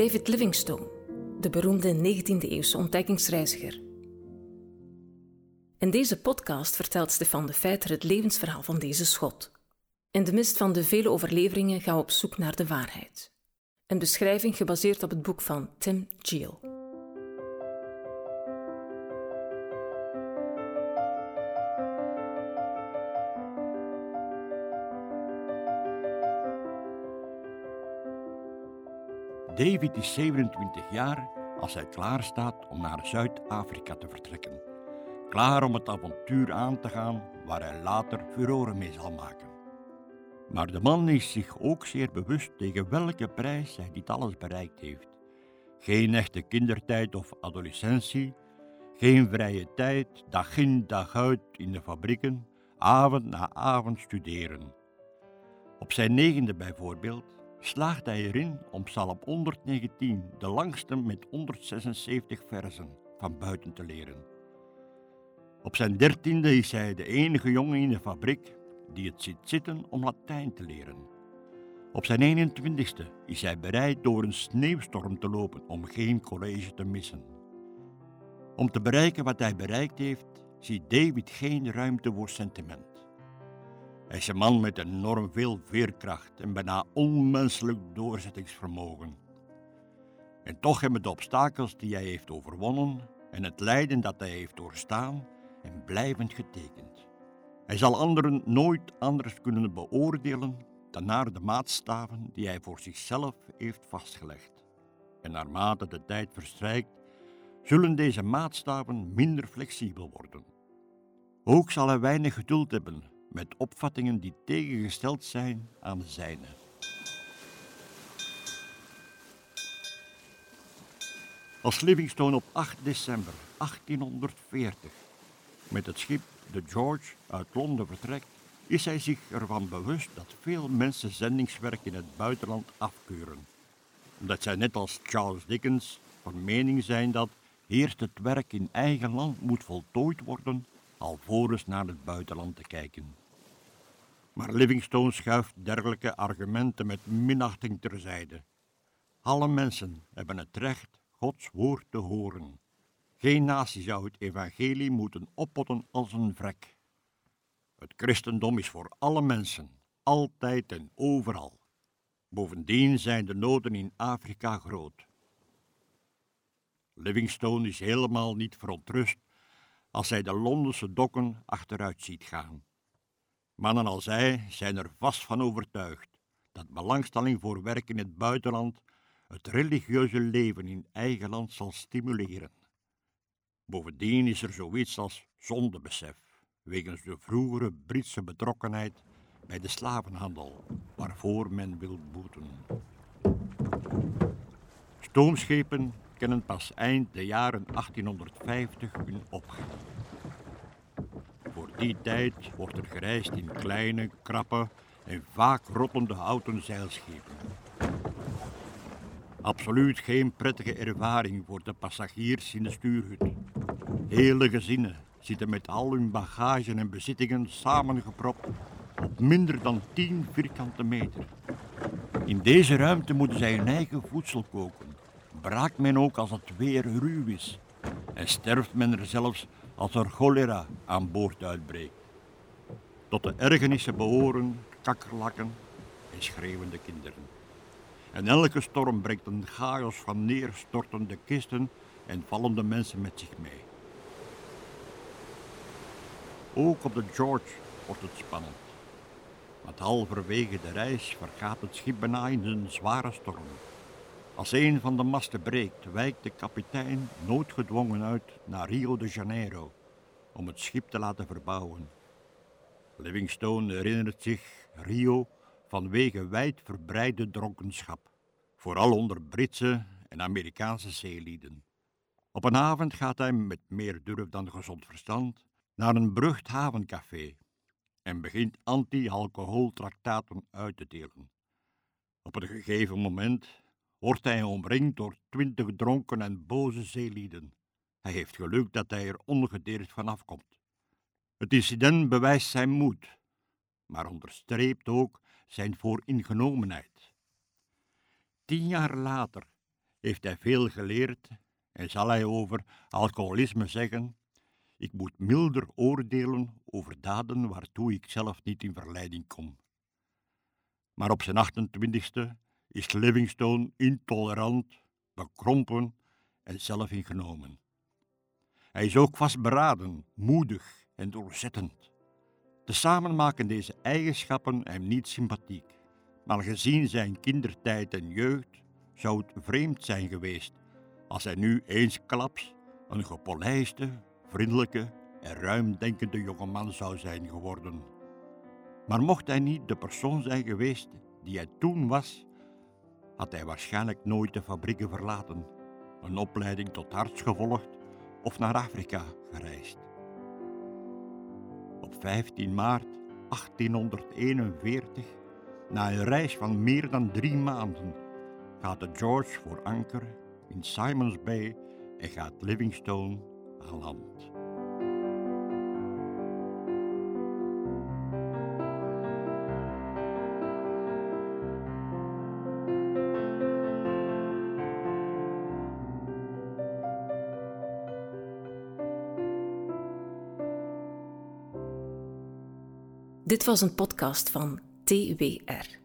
David Livingstone, de beroemde 19e-eeuwse ontdekkingsreiziger. In deze podcast vertelt Stefan de Feiter het levensverhaal van deze schot. In de mist van de vele overleveringen gaan we op zoek naar de waarheid. Een beschrijving gebaseerd op het boek van Tim Geel. David is 27 jaar als hij klaar staat om naar Zuid-Afrika te vertrekken. Klaar om het avontuur aan te gaan waar hij later furoren mee zal maken. Maar de man is zich ook zeer bewust tegen welke prijs hij dit alles bereikt heeft. Geen echte kindertijd of adolescentie, geen vrije tijd, dag in dag uit in de fabrieken, avond na avond studeren. Op zijn negende bijvoorbeeld slaagt hij erin om Psalm 119, de langste met 176 versen, van buiten te leren. Op zijn dertiende is hij de enige jongen in de fabriek die het zit zitten om Latijn te leren. Op zijn 21ste is hij bereid door een sneeuwstorm te lopen om geen college te missen. Om te bereiken wat hij bereikt heeft, ziet David geen ruimte voor sentiment. Hij is een man met enorm veel veerkracht en bijna onmenselijk doorzettingsvermogen. En toch hebben de obstakels die hij heeft overwonnen en het lijden dat hij heeft doorstaan en blijvend getekend. Hij zal anderen nooit anders kunnen beoordelen dan naar de maatstaven die hij voor zichzelf heeft vastgelegd. En naarmate de tijd verstrijkt, zullen deze maatstaven minder flexibel worden. Ook zal hij weinig geduld hebben met opvattingen die tegengesteld zijn aan de zijne. Als Livingstone op 8 december 1840 met het schip de George uit Londen vertrekt, is hij zich ervan bewust dat veel mensen zendingswerk in het buitenland afkeuren. Omdat zij net als Charles Dickens van mening zijn dat eerst het werk in eigen land moet voltooid worden, alvorens naar het buitenland te kijken. Maar Livingstone schuift dergelijke argumenten met minachting terzijde. Alle mensen hebben het recht Gods woord te horen. Geen natie zou het evangelie moeten oppotten als een vrek. Het christendom is voor alle mensen, altijd en overal. Bovendien zijn de noden in Afrika groot. Livingstone is helemaal niet verontrust als hij de Londense dokken achteruit ziet gaan. Mannen als hij zijn er vast van overtuigd dat belangstelling voor werk in het buitenland het religieuze leven in eigen land zal stimuleren. Bovendien is er zoiets als zondebesef, wegens de vroegere Britse betrokkenheid bij de slavenhandel, waarvoor men wil boeten. Stoomschepen kennen pas eind de jaren 1850 hun opgang. Die tijd wordt er gereisd in kleine, krappe en vaak rottende houten zeilschepen. Absoluut geen prettige ervaring voor de passagiers in de stuurhut. Hele gezinnen zitten met al hun bagage en bezittingen samengepropt op minder dan 10 vierkante meter. In deze ruimte moeten zij hun eigen voedsel koken. Braakt men ook als het weer ruw is. En sterft men er zelfs als er cholera aan boord uitbreekt. Tot de ergernissen behoren kakkerlakken en schreeuwende kinderen. En elke storm brengt een chaos van neerstortende kisten en vallende mensen met zich mee. Ook op de George wordt het spannend. Want halverwege de reis vergaat het schip bijna in een zware storm. Als een van de masten breekt, wijkt de kapitein noodgedwongen uit naar Rio de Janeiro om het schip te laten verbouwen. Livingstone herinnert zich Rio vanwege wijdverbreide dronkenschap, vooral onder Britse en Amerikaanse zeelieden. Op een avond gaat hij met meer durf dan gezond verstand naar een berucht havencafé en begint anti-alcoholtractaten uit te delen. Op een gegeven moment wordt hij omringd door twintig dronken en boze zeelieden. Hij heeft geluk dat hij er ongedeerd vanaf komt. Het incident bewijst zijn moed, maar onderstreept ook zijn vooringenomenheid. Tien jaar later heeft hij veel geleerd en zal hij over alcoholisme zeggen: Ik moet milder oordelen over daden waartoe ik zelf niet in verleiding kom. Maar op zijn 28ste is Livingstone intolerant, bekrompen en zelfingenomen. Hij is ook vastberaden, moedig en doorzettend. Tezamen maken deze eigenschappen hem niet sympathiek, maar gezien zijn kindertijd en jeugd zou het vreemd zijn geweest als hij nu eensklaps een gepolijste, vriendelijke en ruimdenkende jongeman zou zijn geworden. Maar mocht hij niet de persoon zijn geweest die hij toen was, had hij waarschijnlijk nooit de fabrieken verlaten, een opleiding tot arts gevolgd of naar Afrika gereisd. Op 15 maart 1841, na een reis van meer dan drie maanden, gaat de George voor anker in Simons Bay en gaat Livingstone aan land. Dit was een podcast van TWR.